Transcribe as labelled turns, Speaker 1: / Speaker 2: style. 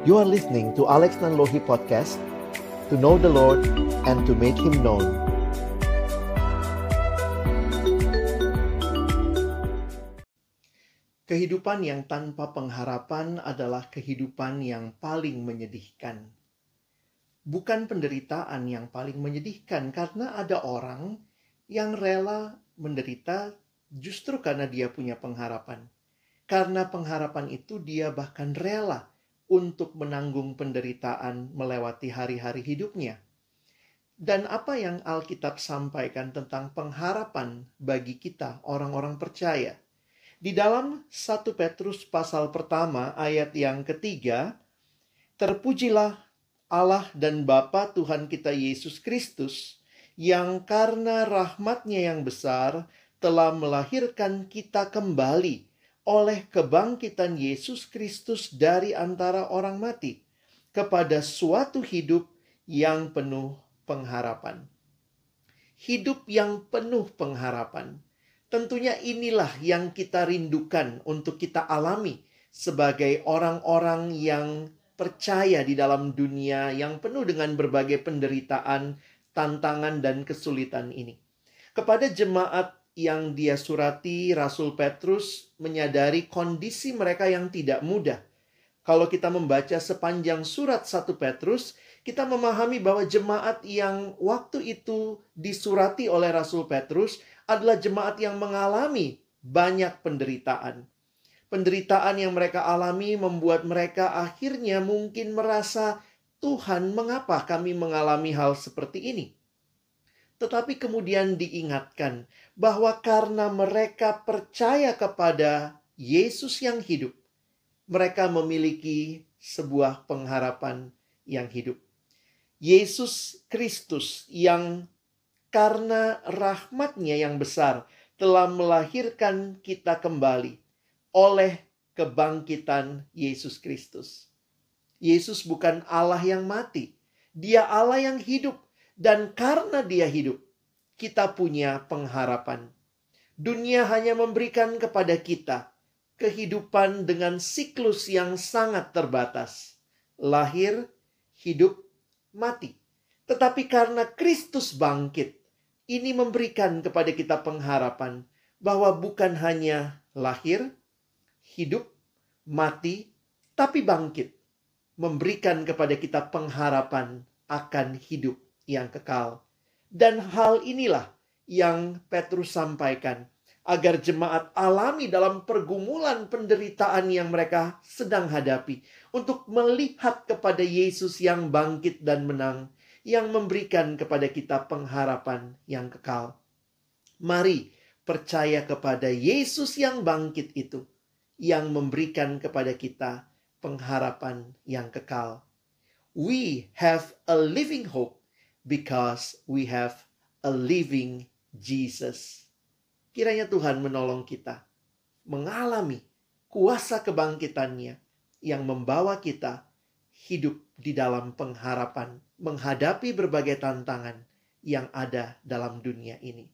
Speaker 1: You are listening to Alex Nanlohi Podcast To know the Lord and to make Him known Kehidupan yang tanpa pengharapan adalah kehidupan yang paling menyedihkan. Bukan penderitaan yang paling menyedihkan, karena ada orang yang rela menderita justru karena dia punya pengharapan. Karena pengharapan itu, dia bahkan rela untuk menanggung penderitaan melewati hari-hari hidupnya. Dan apa yang Alkitab sampaikan tentang pengharapan bagi kita, orang-orang percaya? Di dalam 1 Petrus pasal pertama ayat yang ketiga, terpujilah Allah dan Bapa Tuhan kita Yesus Kristus yang karena rahmatnya yang besar telah melahirkan kita kembali oleh kebangkitan Yesus Kristus dari antara orang mati kepada suatu hidup yang penuh pengharapan. Hidup yang penuh pengharapan Tentunya inilah yang kita rindukan untuk kita alami sebagai orang-orang yang percaya di dalam dunia yang penuh dengan berbagai penderitaan, tantangan, dan kesulitan ini. Kepada jemaat yang dia surati, Rasul Petrus menyadari kondisi mereka yang tidak mudah. Kalau kita membaca sepanjang surat 1 Petrus, kita memahami bahwa jemaat yang waktu itu disurati oleh Rasul Petrus adalah jemaat yang mengalami banyak penderitaan. Penderitaan yang mereka alami membuat mereka akhirnya mungkin merasa, "Tuhan, mengapa kami mengalami hal seperti ini?" Tetapi kemudian diingatkan bahwa karena mereka percaya kepada Yesus yang hidup, mereka memiliki sebuah pengharapan yang hidup. Yesus Kristus yang karena rahmatnya yang besar telah melahirkan kita kembali oleh kebangkitan Yesus Kristus. Yesus bukan Allah yang mati, Dia Allah yang hidup, dan karena Dia hidup, kita punya pengharapan. Dunia hanya memberikan kepada kita kehidupan dengan siklus yang sangat terbatas: lahir, hidup, mati. Tetapi karena Kristus bangkit, ini memberikan kepada kita pengharapan bahwa bukan hanya lahir, hidup, mati, tapi bangkit. Memberikan kepada kita pengharapan akan hidup yang kekal. Dan hal inilah yang Petrus sampaikan agar jemaat alami dalam pergumulan penderitaan yang mereka sedang hadapi untuk melihat kepada Yesus yang bangkit dan menang yang memberikan kepada kita pengharapan yang kekal. Mari percaya kepada Yesus yang bangkit itu, yang memberikan kepada kita pengharapan yang kekal. We have a living hope because we have a living Jesus. Kiranya Tuhan menolong kita mengalami kuasa kebangkitannya yang membawa kita hidup di dalam pengharapan menghadapi berbagai tantangan yang ada dalam dunia ini.